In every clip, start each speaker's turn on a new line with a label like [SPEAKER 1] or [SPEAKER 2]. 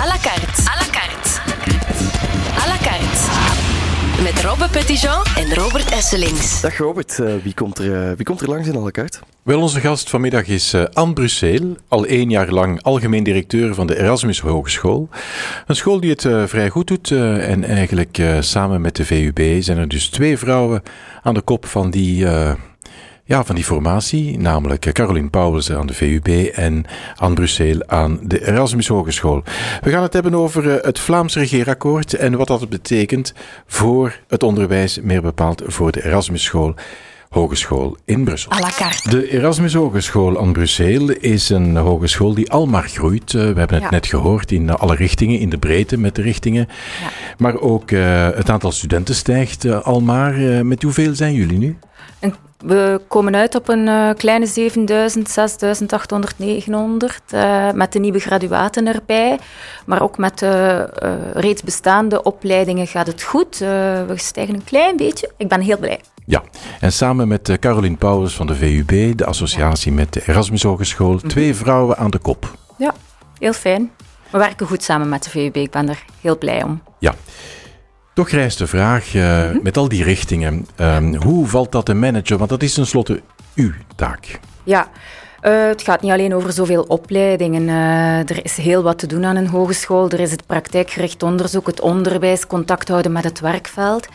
[SPEAKER 1] À la carte. À la carte. À la carte. Met Robbe Petitjean en Robert Esselings.
[SPEAKER 2] Dag Robert, uh, wie, komt er, uh, wie komt er langs in à la carte?
[SPEAKER 3] Wel, onze gast vanmiddag is uh, Anne Brusseel, al één jaar lang algemeen directeur van de Erasmus Hogeschool. Een school die het vrij goed doet en eigenlijk samen met de VUB zijn er dus twee vrouwen aan de kop van die ja, van die formatie, namelijk Caroline Pauwels aan de VUB en Anne Brussel aan de Erasmus Hogeschool. We gaan het hebben over eh, het Vlaams regeerakkoord en wat dat betekent voor het onderwijs, meer bepaald voor de Erasmus School. Hogeschool in Brussel.
[SPEAKER 1] À la carte.
[SPEAKER 3] De Erasmus Hogeschool aan Brussel is een hogeschool die al maar groeit. Eh, we hebben het net gehoord in alle richtingen, in de breedte met de richtingen. Ja. Maar ook uh, het aantal studenten stijgt uh, al maar. met hoeveel zijn jullie nu?
[SPEAKER 4] We komen uit op een uh, kleine 7000, 6800, 900 uh, met de nieuwe graduaten erbij. Maar ook met de uh, reeds bestaande opleidingen gaat het goed. Eh, we stijgen een klein beetje. Ik ben heel blij.
[SPEAKER 3] Ja, en samen met Caroline Paulus van de VUB, de associatie met de Erasmus Hogeschool, mm -hmm. twee vrouwen aan de kop.
[SPEAKER 4] Ja, heel fijn. We werken goed samen met de VUB. Ik ben er heel blij om.
[SPEAKER 3] Ja. Toch rijst de vraag, uh, met al die richtingen, um, hoe valt dat te managen? Want dat is tenslotte uw taak.
[SPEAKER 4] Ja, uh, het gaat niet alleen over zoveel opleidingen. Uh, er is heel wat te doen aan een hogeschool. Er is het praktijkgericht onderzoek, het onderwijs, contact houden met het werkveld.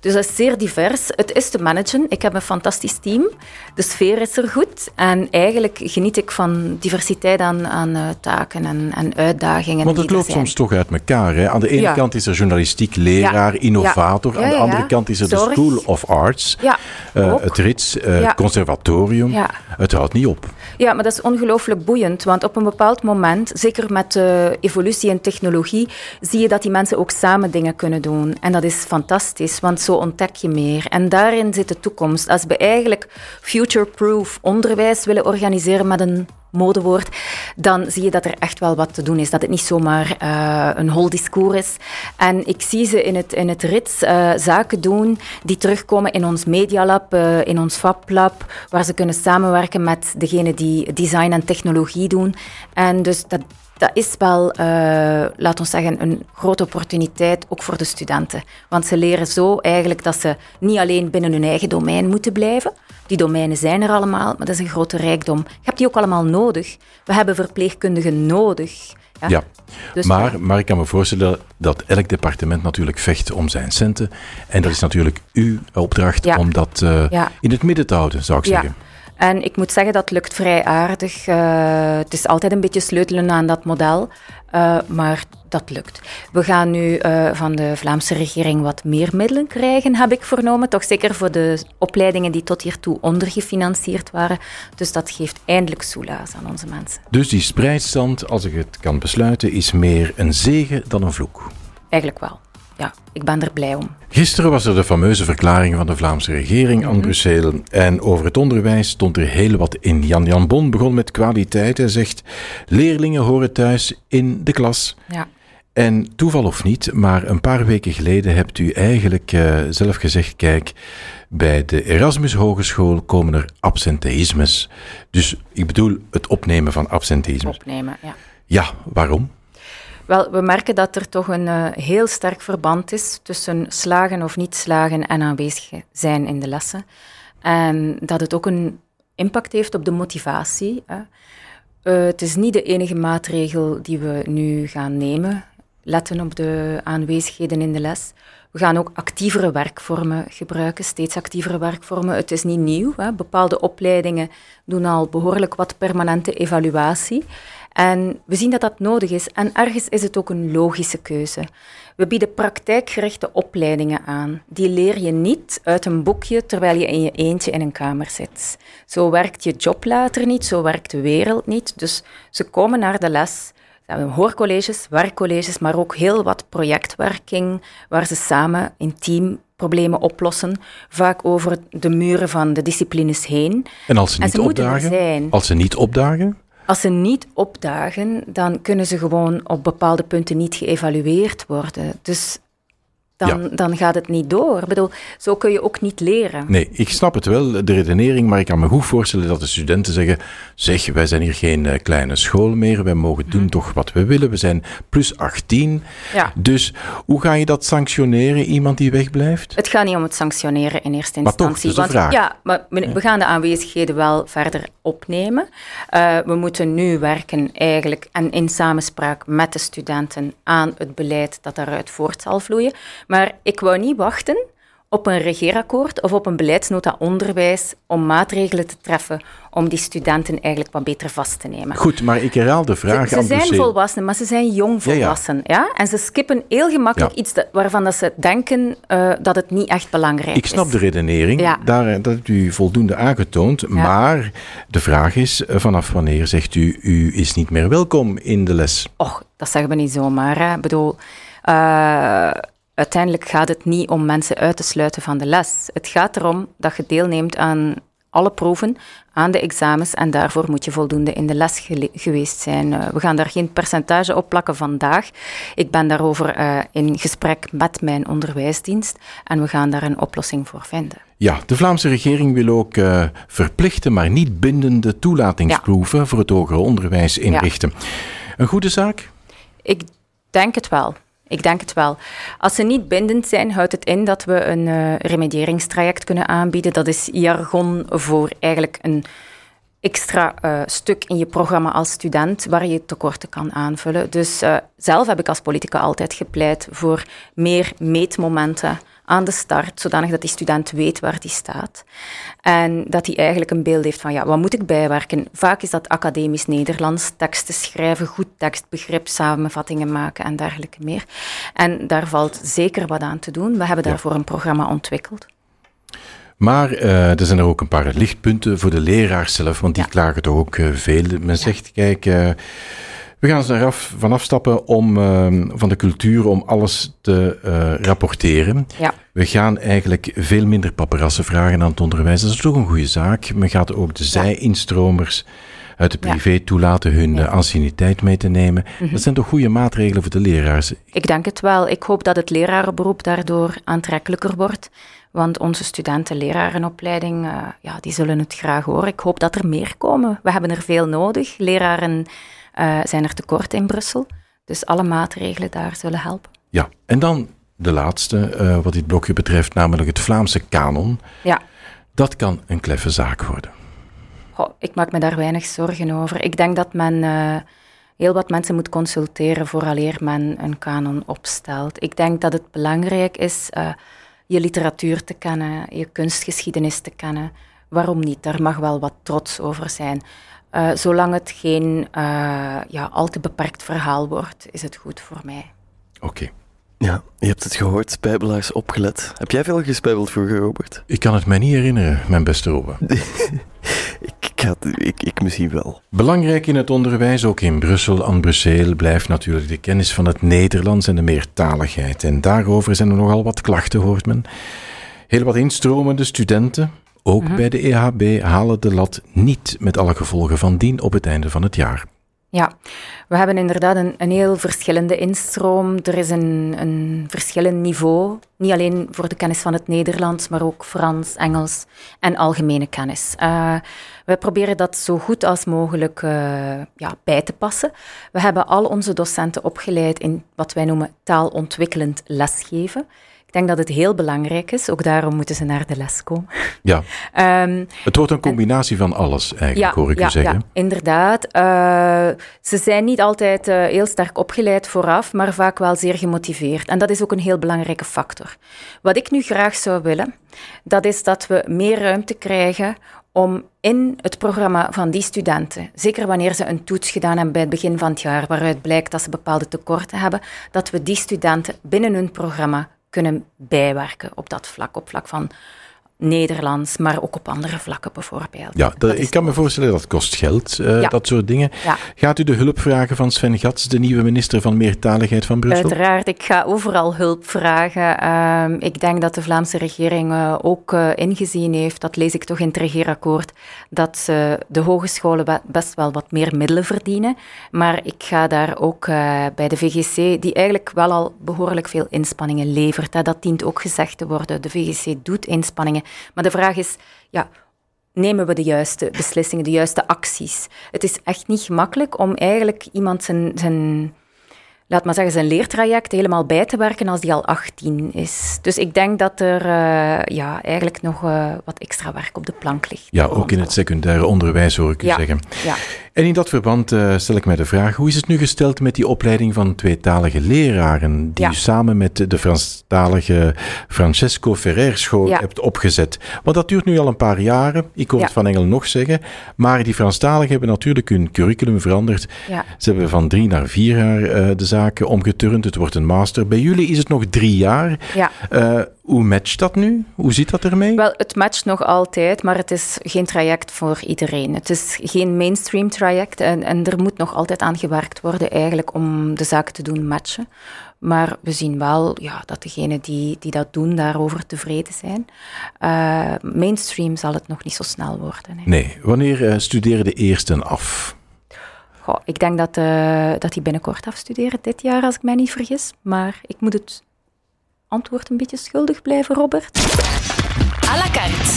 [SPEAKER 4] Dus dat is zeer divers. Het is te managen. Ik heb een fantastisch team. De sfeer is er goed. En eigenlijk geniet ik van diversiteit aan, aan uh, taken en, en, uitdagingen.
[SPEAKER 3] Want het loopt soms toch uit elkaar. Hè? Aan de ene ja. kant is er journalistiek leraar, ja. innovator. Ja. Aan de andere kant is er Zorg. de School of Arts. het RITS, conservatorium. Het houdt niet op.
[SPEAKER 4] Ja, maar dat is ongelooflijk boeiend, want op een bepaald moment, zeker met de evolutie en technologie, zie je dat die mensen ook samen dingen kunnen doen. En dat is fantastisch, want zo ontdek je meer. En daarin zit de toekomst. Als we eigenlijk future-proof onderwijs willen organiseren met een modewoord, dan zie je dat er echt wel wat te doen is. Dat het niet zomaar uh, een hol discours is. En ik zie ze in het, in het rits uh, zaken doen die terugkomen in ons medialab, uh, in ons fablab, waar ze kunnen samenwerken met degene die design en technologie doen. En dus dat, dat is wel, uh, laat ons zeggen, een grote opportuniteit ook voor de studenten. Want ze leren zo eigenlijk dat ze niet alleen binnen hun eigen domein moeten blijven. Die domeinen zijn er allemaal, maar dat is een grote rijkdom. Je hebt die ook allemaal nodig. We hebben verpleegkundigen nodig.
[SPEAKER 3] Ja, ja. Dus maar, maar ik kan me voorstellen dat elk departement natuurlijk vecht om zijn centen. En dat is natuurlijk uw opdracht ja. om dat uh, in het midden te houden, zou ik zeggen.
[SPEAKER 4] En ik moet zeggen, dat lukt vrij aardig. Uh, het is altijd een beetje sleutelen aan dat model, uh, maar dat lukt. We gaan nu uh, van de Vlaamse regering wat meer middelen krijgen, heb ik vernomen. Toch zeker voor de opleidingen die tot hiertoe ondergefinancierd waren. Dus dat geeft eindelijk soelaas aan onze mensen.
[SPEAKER 3] Dus die spreidstand, als ik het kan besluiten, is meer een zegen dan een vloek?
[SPEAKER 4] Eigenlijk wel ja, ik ben er blij om.
[SPEAKER 3] Gisteren was er de fameuze verklaring van de Vlaamse regering aan mm -hmm. Brussel. En over het onderwijs stond er heel wat in. Jan Jan Bon begon met kwaliteit. Hij zegt: leerlingen horen thuis in de klas.
[SPEAKER 4] Ja.
[SPEAKER 3] En toeval of niet, maar een paar weken geleden hebt u eigenlijk uh, zelf gezegd: kijk, bij de Erasmus Hogeschool komen er absenteïsmes. Dus ik bedoel het opnemen van absenteïsmes.
[SPEAKER 4] Opnemen, ja.
[SPEAKER 3] Ja, waarom?
[SPEAKER 4] Wel, we merken dat er toch een uh, heel sterk verband is tussen slagen of niet slagen en aanwezig zijn in de lessen. En dat het ook een impact heeft op de motivatie. Hè. Uh, het is niet de enige maatregel die we nu gaan nemen. Letten op de aanwezigheden in de les. We gaan ook actievere werkvormen gebruiken, steeds actievere werkvormen. Het is niet nieuw. Hè. Bepaalde opleidingen doen al behoorlijk wat permanente evaluatie. En we zien dat dat nodig is. En ergens is het ook een logische keuze. We bieden praktijkgerichte opleidingen aan. Die leer je niet uit een boekje terwijl je in je eentje in een kamer zit. Zo werkt je job later niet, zo werkt de wereld niet. Dus ze komen naar de les. We hebben hoorcolleges, werkcolleges, maar ook heel wat projectwerking, waar ze samen in team problemen oplossen, vaak over de muren van de disciplines heen.
[SPEAKER 3] En als ze niet ze opdagen? Als ze niet opdagen?
[SPEAKER 4] Als ze niet opdagen, dan kunnen ze gewoon op bepaalde punten niet geëvalueerd worden. Dus dan, dan gaat het niet door. Ik bedoel, zo kun je ook niet leren.
[SPEAKER 3] Nee, ik snap het wel, de redenering, maar ik kan me goed voorstellen dat de studenten zeggen: zeg, wij zijn hier geen eh, kleine school meer, wij mogen doen
[SPEAKER 4] Mhm.
[SPEAKER 3] toch wat we willen, we zijn plus 18.
[SPEAKER 4] Ja.
[SPEAKER 3] Dus hoe ga je dat sanctioneren, iemand die wegblijft?
[SPEAKER 4] Het gaat niet om het sanctioneren in eerste
[SPEAKER 3] Maar toch,
[SPEAKER 4] instantie. want,
[SPEAKER 3] vraag.
[SPEAKER 4] Ja, maar we, we gaan de aanwezigheden wel verder opnemen. Eh, we moeten nu werken eigenlijk en in samenspraak met de studenten aan het beleid dat daaruit voort zal vloeien. Maar ik wou niet wachten op een regeerakkoord of op een beleidsnota onderwijs om maatregelen te treffen om die studenten eigenlijk wat beter vast te nemen.
[SPEAKER 3] Goed, maar ik herhaal de vraag
[SPEAKER 4] Ze, ze
[SPEAKER 3] aan
[SPEAKER 4] zijn
[SPEAKER 3] Busseel.
[SPEAKER 4] volwassenen, maar ze zijn jong
[SPEAKER 3] Ja, ja.
[SPEAKER 4] volwassen. Ja, En ze skippen heel gemakkelijk
[SPEAKER 3] Ja.
[SPEAKER 4] iets dat- waarvan dat ze denken eh, dat het niet echt belangrijk
[SPEAKER 3] Ik snap
[SPEAKER 4] is.
[SPEAKER 3] de redenering,
[SPEAKER 4] Ja.
[SPEAKER 3] daar, dat hebt u voldoende aangetoond. Maar de vraag is, eh, vanaf wanneer zegt u, u is niet meer welkom in de les?
[SPEAKER 4] Och, dat zeggen we niet zomaar. Hè. Ik bedoel, eh, uiteindelijk gaat het niet om mensen uit te sluiten van de les. Het gaat erom dat je deelneemt aan alle proeven, aan de examens en daarvoor moet je voldoende in de les geweest zijn. Eh, we gaan daar geen percentage op plakken vandaag. Ik ben daarover eh, in gesprek met mijn onderwijsdienst en we gaan daar een oplossing voor vinden.
[SPEAKER 3] Ja, de Vlaamse regering wil ook eh, verplichte, maar niet bindende toelatingsproeven voor het hoger onderwijs inrichten. Een goede zaak?
[SPEAKER 4] Ik denk het wel. Ik denk het wel. Als ze niet bindend zijn, houdt het in dat we een eh, remedieringstraject kunnen aanbieden. Dat is jargon voor eigenlijk een extra eh, stuk in je programma als student waar je tekorten kan aanvullen. Dus eh, zelf heb ik als politica altijd gepleit voor meer meetmomenten aan de start, zodanig dat die student weet waar die staat. En dat hij eigenlijk een beeld heeft van, ja, wat moet ik bijwerken? Vaak is dat academisch Nederlands, teksten schrijven, goed tekstbegrip, samenvattingen maken en dergelijke meer. En daar valt zeker wat aan te doen. We hebben daarvoor een programma ontwikkeld.
[SPEAKER 3] Maar eh, er zijn er ook een paar lichtpunten voor de leraars zelf, want die
[SPEAKER 4] Ja.
[SPEAKER 3] klagen toch ook eh, veel. Men zegt, kijk, eh, we gaan er af, van afstappen om, eh, van de cultuur om alles te eh, rapporteren.
[SPEAKER 4] Ja.
[SPEAKER 3] We gaan eigenlijk veel minder paparassen vragen aan het onderwijs. Dat is toch een goede zaak. Men gaat ook de zij-instromers uit de
[SPEAKER 4] Ja.
[SPEAKER 3] privé toelaten hun
[SPEAKER 4] Ja.
[SPEAKER 3] eh, anciëniteit mee te nemen.
[SPEAKER 4] Mhm.
[SPEAKER 3] Dat zijn toch goede maatregelen voor de leraars?
[SPEAKER 4] Ik denk het wel. Ik hoop dat het lerarenberoep daardoor aantrekkelijker wordt. Want onze studenten lerarenopleiding, eh, ja, die zullen het graag horen. Ik hoop dat er meer komen. We hebben er veel nodig. Leraren eh, zijn er tekort in Brussel. Dus alle maatregelen daar zullen helpen.
[SPEAKER 3] Ja, en dan de laatste, eh, wat dit blokje betreft, namelijk het Vlaamse kanon.
[SPEAKER 4] Ja,
[SPEAKER 3] Dat kan een kleffe zaak worden.
[SPEAKER 4] Goh, ik maak me daar weinig zorgen over. Ik denk dat men eh, heel wat mensen moet consulteren vooraleer men een kanon opstelt. Ik denk dat het belangrijk is je literatuur te kennen, je kunstgeschiedenis te kennen. Waarom niet? Daar mag wel wat trots over zijn. Eh, zolang het geen eh, ja, al te beperkt verhaal wordt, is het goed voor mij.
[SPEAKER 3] Oké.
[SPEAKER 2] Ja, je hebt het gehoord, spijbelaars opgelet. Heb jij veel gespijbeld vroeger, Robert?
[SPEAKER 3] Ik kan het mij niet herinneren, mijn beste Robbe.
[SPEAKER 2] Ik, het- ik, ik misschien wel.
[SPEAKER 3] Belangrijk in het onderwijs, ook in Brussel aan Brussel, blijft natuurlijk de kennis van het Nederlands en de meertaligheid. En daarover zijn er nogal wat klachten, hoort men. Heel wat instromende studenten, ook bij de EHB, halen de lat niet met alle gevolgen van dien op het einde van het jaar.
[SPEAKER 4] Ja, we hebben inderdaad een, een heel verschillende instroom. Er is een, een verschillend niveau, niet alleen voor de kennis van het Nederlands, maar ook Frans, Engels en algemene kennis. Uh, wij proberen dat zo goed als mogelijk uh, ja, bij te passen. We hebben al onze docenten opgeleid in wat wij noemen taalontwikkelend lesgeven. Ik denk dat het heel belangrijk is, ook daarom moeten ze naar de les komen.
[SPEAKER 3] Ja, um, het wordt een combinatie en, van alles eigenlijk,
[SPEAKER 4] ja,
[SPEAKER 3] hoor ik
[SPEAKER 4] ja,
[SPEAKER 3] u zeggen.
[SPEAKER 4] Ja, inderdaad. Uh, ze zijn niet altijd uh, heel sterk opgeleid vooraf, maar vaak wel zeer gemotiveerd. En dat is ook een heel belangrijke factor. Wat ik nu graag zou willen, dat is dat we meer ruimte krijgen om in het programma van die studenten, zeker wanneer ze een toets gedaan hebben bij het begin van het jaar, waaruit blijkt dat ze bepaalde tekorten hebben, dat we die studenten binnen hun programma kunnen bijwerken op dat vlak, op vlak van Nederlands, maar ook op andere vlakken bijvoorbeeld.
[SPEAKER 3] Ja, ik kan me voorstellen dat kost geld, uh, dat soort dingen. Ja. Gaat u de hulp vragen van Sven Gats, de nieuwe minister van Meertaligheid van Brussel?
[SPEAKER 4] Uiteraard, ik ga overal hulp vragen. Uh, ik denk dat de Vlaamse regering uh, ook uh, ingezien heeft, dat lees ik toch in het regeerakkoord, dat de hogescholen best wel wat meer middelen verdienen. Maar ik ga daar ook bij de VGC, die eigenlijk wel al behoorlijk veel inspanningen levert. Hè. Dat dient ook gezegd te worden. De VGC doet inspanningen. Maar de vraag is, ja, nemen we de juiste beslissingen, de juiste acties? Het is echt niet gemakkelijk om eigenlijk iemand zijn, zijn laat maar zeggen, zijn leertraject helemaal bij te werken als die al 18 is. Dus ik denk dat er uh, ja, eigenlijk nog uh, wat extra werk op de plank ligt.
[SPEAKER 3] Ja, ook in het secundaire onderwijs hoor ik u
[SPEAKER 4] ja,
[SPEAKER 3] zeggen.
[SPEAKER 4] Ja.
[SPEAKER 3] En in dat verband uh, stel ik mij de vraag, hoe is het nu gesteld met die opleiding van tweetalige leraren, die
[SPEAKER 4] Ja.
[SPEAKER 3] u samen met de Franstalige Francesco Ferrer school
[SPEAKER 4] Ja.
[SPEAKER 3] hebt opgezet? Want dat duurt nu al een paar jaren, ik hoor
[SPEAKER 4] Ja.
[SPEAKER 3] het van Engel nog zeggen, maar die Franstaligen hebben natuurlijk hun curriculum veranderd. Ze hebben van drie naar vier jaar eh, de zaken omgeturnd, het wordt een master. Bij jullie is het nog drie jaar.
[SPEAKER 4] Ja.
[SPEAKER 3] Eh, hoe matcht dat nu? Hoe zit dat ermee?
[SPEAKER 4] Wel, het matcht nog altijd, maar het is geen traject voor iedereen. Het is geen mainstream traject en, en er moet nog altijd aan gewerkt worden eigenlijk om de zaken te doen matchen. Maar we zien wel ja, dat degenen die, die dat doen daarover tevreden zijn. Eh, mainstream zal het nog niet zo snel worden. hè.
[SPEAKER 3] Nee, wanneer eh, studeren de eersten af?
[SPEAKER 4] Goh, ik denk dat, eh, dat die binnenkort afstuderen dit jaar, als ik mij niet vergis. Maar ik moet het antwoord een beetje schuldig blijven, Robert.
[SPEAKER 1] À la carte.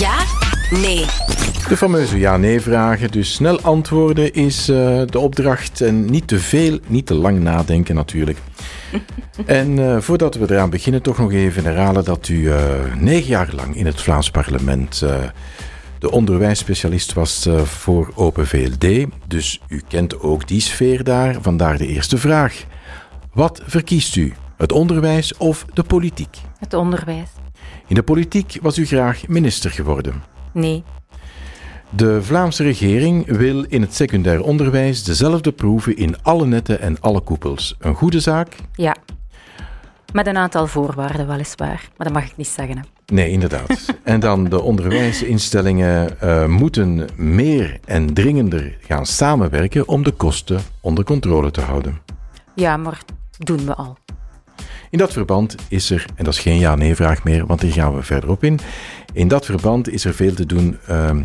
[SPEAKER 1] Ja? Nee.
[SPEAKER 3] De fameuze ja-nee-vragen. Dus snel antwoorden is eh, de opdracht. En niet te veel, niet te lang nadenken natuurlijk. en eh, voordat we eraan beginnen, toch nog even herhalen dat u eh, negen jaar lang in het Vlaams parlement eh, de onderwijsspecialist was eh, voor Open VLD. Dus u kent ook die sfeer daar. Vandaar de eerste vraag. Wat verkiest u? Het onderwijs of de politiek?
[SPEAKER 4] Het onderwijs.
[SPEAKER 3] In de politiek was u graag minister geworden.
[SPEAKER 4] Nee.
[SPEAKER 3] De Vlaamse regering wil in het secundair onderwijs dezelfde proeven in alle netten en alle koepels. Een goede zaak?
[SPEAKER 4] Ja. Met een aantal voorwaarden, weliswaar. Maar dat mag ik niet zeggen. Hè.
[SPEAKER 3] Nee, inderdaad. en dan de onderwijsinstellingen eh, moeten meer en dringender gaan samenwerken om de kosten onder controle te houden.
[SPEAKER 4] Ja, maar doen we al.
[SPEAKER 3] In dat verband is er, en dat is geen ja-nee-vraag meer, want hier gaan we verder op in. In dat verband is er veel te doen ehm,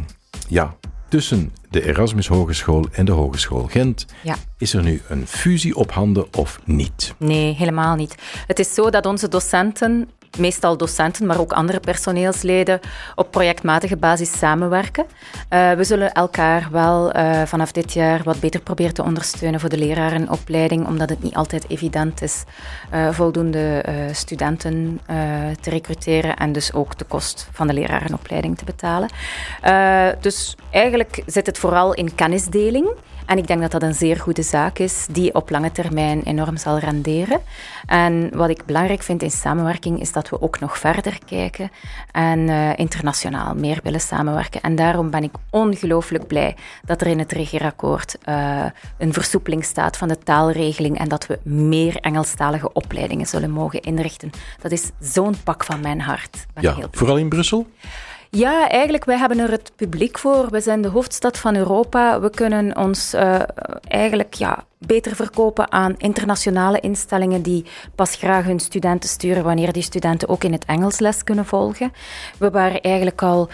[SPEAKER 3] ja, tussen de Erasmus Hogeschool en de Hogeschool Gent.
[SPEAKER 4] Ja.
[SPEAKER 3] Is er nu een fusie op handen of niet?
[SPEAKER 4] Nee, helemaal niet. Het is zo dat onze docenten, meestal docenten, maar ook andere personeelsleden, op projectmatige basis samenwerken. Eh, we zullen elkaar wel eh, vanaf dit jaar wat beter proberen te ondersteunen voor de lerarenopleiding, omdat het niet altijd evident is eh, voldoende studenten te recruteren en dus ook de kost van de lerarenopleiding te betalen. Dus eigenlijk zit het vooral in kennisdeling. En ik denk dat dat een zeer goede zaak is, die op lange termijn enorm zal renderen. En wat ik belangrijk vind in samenwerking, is dat we ook nog verder kijken en eh, internationaal meer willen samenwerken. En daarom ben ik ongelooflijk blij dat er in het regeerakkoord eh, een versoepeling staat van de taalregeling en dat we meer Engelstalige opleidingen zullen mogen inrichten. Dat is zo'n pak van mijn hart. Ben
[SPEAKER 3] Ja,
[SPEAKER 4] heel
[SPEAKER 3] vooral in Brussel?
[SPEAKER 4] Ja, eigenlijk, wij hebben er het publiek voor. We zijn de hoofdstad van Europa. We kunnen ons eh, eigenlijk ja, beter verkopen aan internationale instellingen die pas graag hun studenten sturen wanneer die studenten ook in het Engels les kunnen volgen. We waren eigenlijk al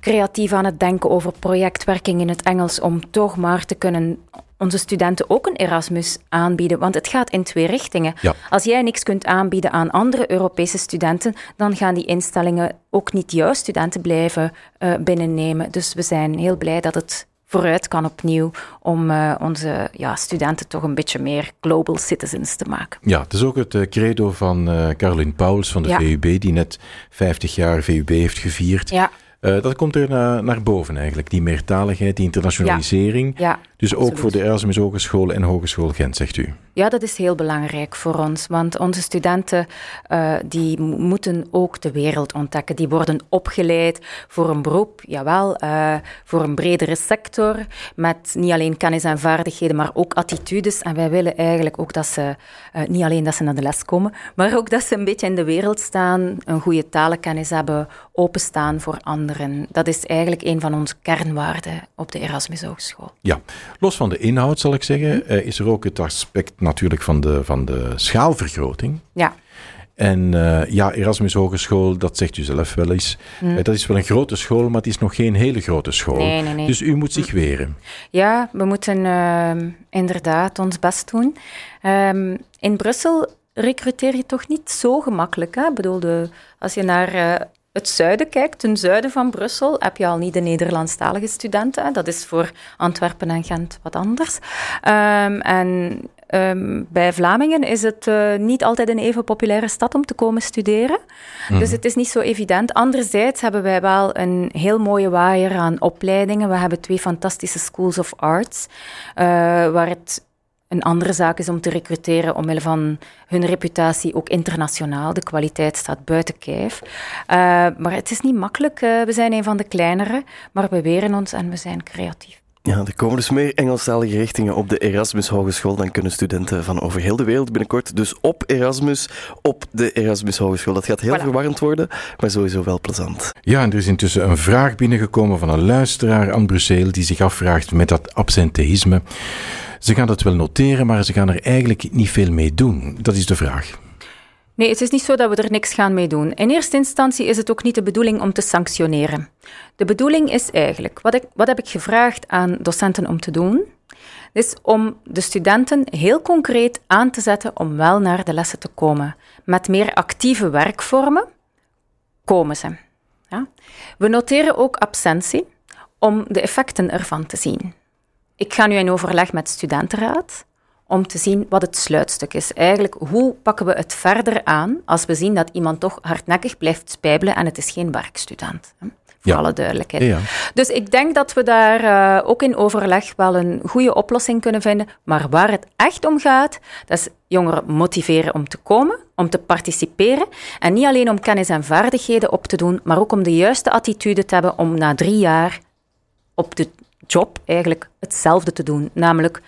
[SPEAKER 4] creatief aan het denken over projectwerking in het Engels om toch maar te kunnen onze studenten ook een Erasmus aanbieden, want het gaat in twee richtingen.
[SPEAKER 3] Ja.
[SPEAKER 4] Als jij niks kunt aanbieden aan andere Europese studenten, dan gaan die instellingen ook niet jouw studenten blijven eh, binnennemen. Dus we zijn heel blij dat het vooruit kan opnieuw om eh, onze ja, studenten toch een beetje meer global citizens te maken.
[SPEAKER 3] Ja, het is ook het eh, credo van eh Caroline Pauls van de
[SPEAKER 4] Ja.
[SPEAKER 3] VUB, die net 50 jaar VUB heeft gevierd.
[SPEAKER 4] Ja,
[SPEAKER 3] Eh, dat komt er na- naar boven eigenlijk, die meertaligheid, die internationalisering.
[SPEAKER 4] ja.
[SPEAKER 3] dus ook voor de Erasmus Hogeschool en Hogeschool Gent, zegt u.
[SPEAKER 4] Ja, dat is heel belangrijk voor ons, want onze studenten uh, die moeten ook de wereld ontdekken. Die worden opgeleid voor een beroep, jawel, uh, voor een bredere sector, met niet alleen kennis en vaardigheden, maar ook attitudes. En wij willen eigenlijk ook dat ze, uh, niet alleen dat ze naar de les komen, maar ook dat ze een beetje in de wereld staan, een goede talenkennis hebben, openstaan voor anderen. Dat is eigenlijk een van onze kernwaarden op de Erasmus Hogeschool.
[SPEAKER 3] Ja, los van de inhoud zal ik zeggen, is er ook het aspect natuurlijk van de, van de schaalvergroting.
[SPEAKER 4] Ja.
[SPEAKER 3] En uh, ja, Erasmus Hogeschool, dat zegt u zelf wel eens. Mm. dat is wel een grote school, maar het is nog geen hele grote school.
[SPEAKER 4] Nee, nee, nee.
[SPEAKER 3] Dus u moet zich weren.
[SPEAKER 4] Ja, we moeten uh, inderdaad ons best doen. Um, in Brussel recruteer je toch niet zo gemakkelijk. Hè? Ik bedoel, de, als je naar uh, het zuiden kijkt, ten zuiden van Brussel, heb je al niet de Nederlandstalige studenten. Dat is voor Antwerpen en Gent wat anders. Um, en um, bij Vlamingen is het uh, niet altijd een even populaire stad om te komen studeren. Mm. Dus het is niet zo evident. Anderzijds hebben wij wel een heel mooie waaier aan opleidingen. We hebben twee fantastische schools of arts, uh, waar het een andere zaak is om te recruteren omwille van hun reputatie, ook internationaal. De kwaliteit staat buiten kijf. Uh, maar het is niet makkelijk. We zijn een van de kleinere, maar we weren ons en we zijn creatief.
[SPEAKER 2] Ja, er komen dus meer Engelstalige richtingen op de Erasmus Hogeschool. Dan kunnen studenten van over heel de wereld binnenkort dus op Erasmus, op de Erasmus Hogeschool. Dat gaat heel voilà. verwarrend worden, maar sowieso wel plezant.
[SPEAKER 3] Ja, en er is intussen een vraag binnengekomen van een luisteraar aan Brussel die zich afvraagt met dat absenteïsme. Ze gaan dat wel noteren, maar ze gaan er eigenlijk niet veel mee doen. Dat is de vraag.
[SPEAKER 4] Nee, het is niet zo dat we er niks gaan mee doen. In eerste instantie is het ook niet de bedoeling om te sanctioneren. De bedoeling is eigenlijk, wat, ik, wat heb ik gevraagd aan docenten om te doen? Is om de studenten heel concreet aan te zetten om wel naar de lessen te komen. Met meer actieve werkvormen komen ze. Ja? We noteren ook absentie om de effecten ervan te zien. Ik ga nu in overleg met studentenraad om te zien wat het sluitstuk is. Eigenlijk, hoe pakken we het verder aan als we zien dat iemand toch hardnekkig blijft spijbelen en het is geen werkstudent. Hè? Voor ja. alle duidelijkheid. Ja. Dus ik denk dat we daar uh, ook in overleg wel een goede oplossing kunnen vinden. Maar waar het echt om gaat, dat is jongeren motiveren om te komen, om te participeren. En niet alleen om kennis en vaardigheden op te doen, maar ook om de juiste attitude te hebben om na drie jaar op de job eigenlijk hetzelfde te doen. Namelijk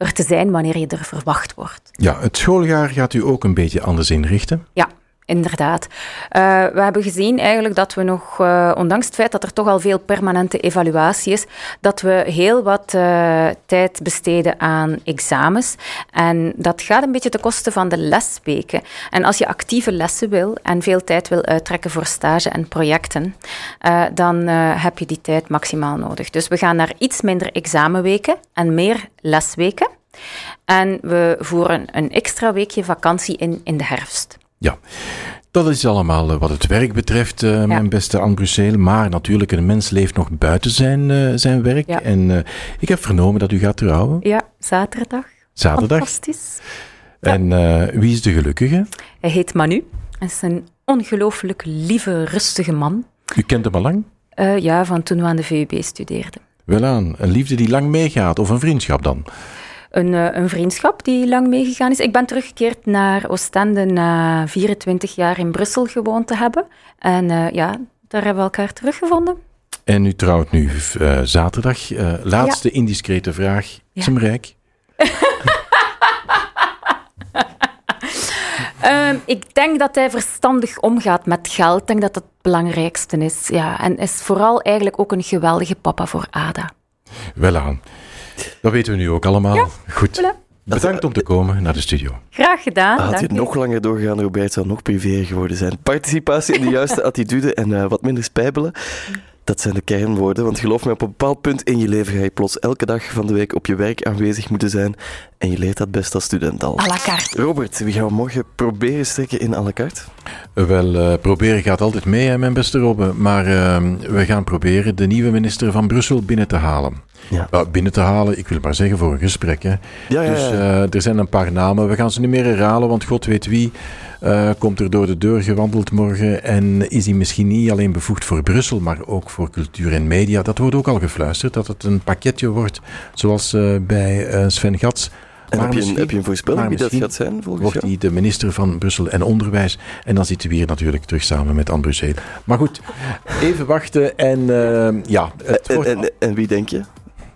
[SPEAKER 4] er te zijn wanneer je er verwacht wordt.
[SPEAKER 3] Ja, het schooljaar gaat u ook een beetje anders inrichten.
[SPEAKER 4] Ja, inderdaad. Uh, we hebben gezien eigenlijk dat we nog, uh, ondanks het feit dat er toch al veel permanente evaluatie is, dat we heel wat uh, tijd besteden aan examens. En dat gaat een beetje ten koste van de lesweken. En als je actieve lessen wil en veel tijd wil uittrekken voor stage en projecten, dan heb je die tijd maximaal nodig. Dus we gaan naar iets minder examenweken en meer lesweken. En we voeren een extra weekje vakantie in in de herfst.
[SPEAKER 3] Ja, dat is allemaal wat het werk betreft, uh, ja. mijn beste Anne Brussel. Maar natuurlijk, een mens leeft nog buiten zijn, uh, zijn werk. Ja. En uh, ik heb vernomen dat u gaat trouwen.
[SPEAKER 4] Ja, zaterdag.
[SPEAKER 3] Zaterdag.
[SPEAKER 4] Fantastisch.
[SPEAKER 3] En wie is de gelukkige?
[SPEAKER 4] Hij heet Manu. Hij is een ongelooflijk lieve, rustige man.
[SPEAKER 3] U kent hem al lang?
[SPEAKER 4] ja, van toen we aan de VUB studeerden.
[SPEAKER 3] Wel aan, een liefde die lang meegaat, of een vriendschap dan?
[SPEAKER 4] Een, een, vriendschap die lang meegegaan is. Ik ben teruggekeerd naar Oostende na 24 jaar in Brussel gewoond te hebben. En uh, ja, daar hebben we elkaar teruggevonden.
[SPEAKER 3] En u trouwt nu uh, zaterdag. Uh, laatste ja. indiscrete vraag. Ja. Is hem rijk?
[SPEAKER 4] um, ik denk dat hij verstandig omgaat met geld. Ik denk dat dat het belangrijkste is. Ja. En is vooral eigenlijk ook een geweldige papa voor Ada.
[SPEAKER 3] Wel aan. Dat weten we nu ook allemaal. Ja, Goed. Voilà. Bedankt om te komen naar de studio.
[SPEAKER 4] Graag gedaan.
[SPEAKER 2] Had je nog langer doorgegaan, Robert, zou nog privé geworden zijn. Participatie in de juiste attitude en uh, wat minder spijbelen. Dat zijn de kernwoorden, want geloof me, op een bepaald punt in je leven ga je plots elke dag van de week op je werk aanwezig moeten zijn. En je leert dat best als student al.
[SPEAKER 4] À la carte.
[SPEAKER 2] Robert, wie gaan we morgen proberen steken in à la carte?
[SPEAKER 3] Wel, uh, proberen gaat altijd mee, hè, mijn beste Robbe. Maar uh, we gaan proberen de nieuwe minister van Brussel binnen te halen. Ja. Uh, binnen te halen, ik wil maar zeggen, voor een gesprek. Hè.
[SPEAKER 2] Ja,
[SPEAKER 3] dus
[SPEAKER 2] ja,
[SPEAKER 3] er zijn een paar namen. We gaan ze niet meer herhalen, want god weet wie komt er door de deur gewandeld morgen. En is hij misschien niet alleen bevoegd voor Brussel, maar ook voor cultuur en media. Dat wordt ook al gefluisterd, dat het een pakketje wordt, zoals bij Sven Gats
[SPEAKER 2] En heb, je een,
[SPEAKER 3] misschien-
[SPEAKER 2] heb je een voorspelling wie dat gaat zijn volgens
[SPEAKER 3] Wordt
[SPEAKER 2] jou?
[SPEAKER 3] hij de minister van Brussel en Onderwijs. En dan zitten we hier natuurlijk terug samen met Anne Brussel. Maar goed, even wachten. En eh, ja, het
[SPEAKER 2] En,
[SPEAKER 3] wordt...
[SPEAKER 2] en, en wie denk je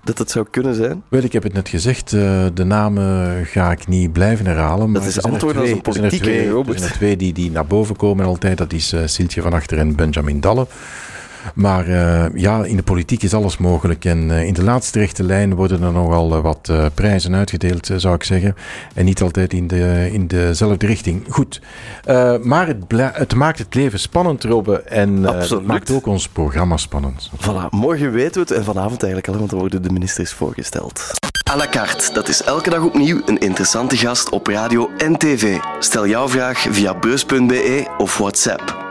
[SPEAKER 2] dat het zou kunnen zijn?
[SPEAKER 3] Wel, ik heb het net gezegd, eh, de namen ga ik niet blijven herhalen. Maar
[SPEAKER 2] is
[SPEAKER 3] zijn er
[SPEAKER 2] antwoord als een
[SPEAKER 3] er zijn er twee-
[SPEAKER 2] Robert.
[SPEAKER 3] Er zijn er twee die, die naar boven komen altijd. Dat is eh Siltje van Achter en Benjamin Dalle. Maar eh, ja, in de politiek is alles mogelijk. En eh, in de laatste rechte lijn worden er nogal eh, wat eh, prijzen uitgedeeld, zou ik zeggen. En niet altijd in, de, in dezelfde richting. Goed. Eh, maar het, het maakt het leven spannend, Robbe. En eh, het maakt ook ons programma spannend.
[SPEAKER 2] Voilà, morgen weten we het en vanavond eigenlijk al, want dan worden de ministers voorgesteld. À la carte, dat is elke dag opnieuw een interessante gast op radio en tv. Stel jouw vraag via beurs.be of WhatsApp.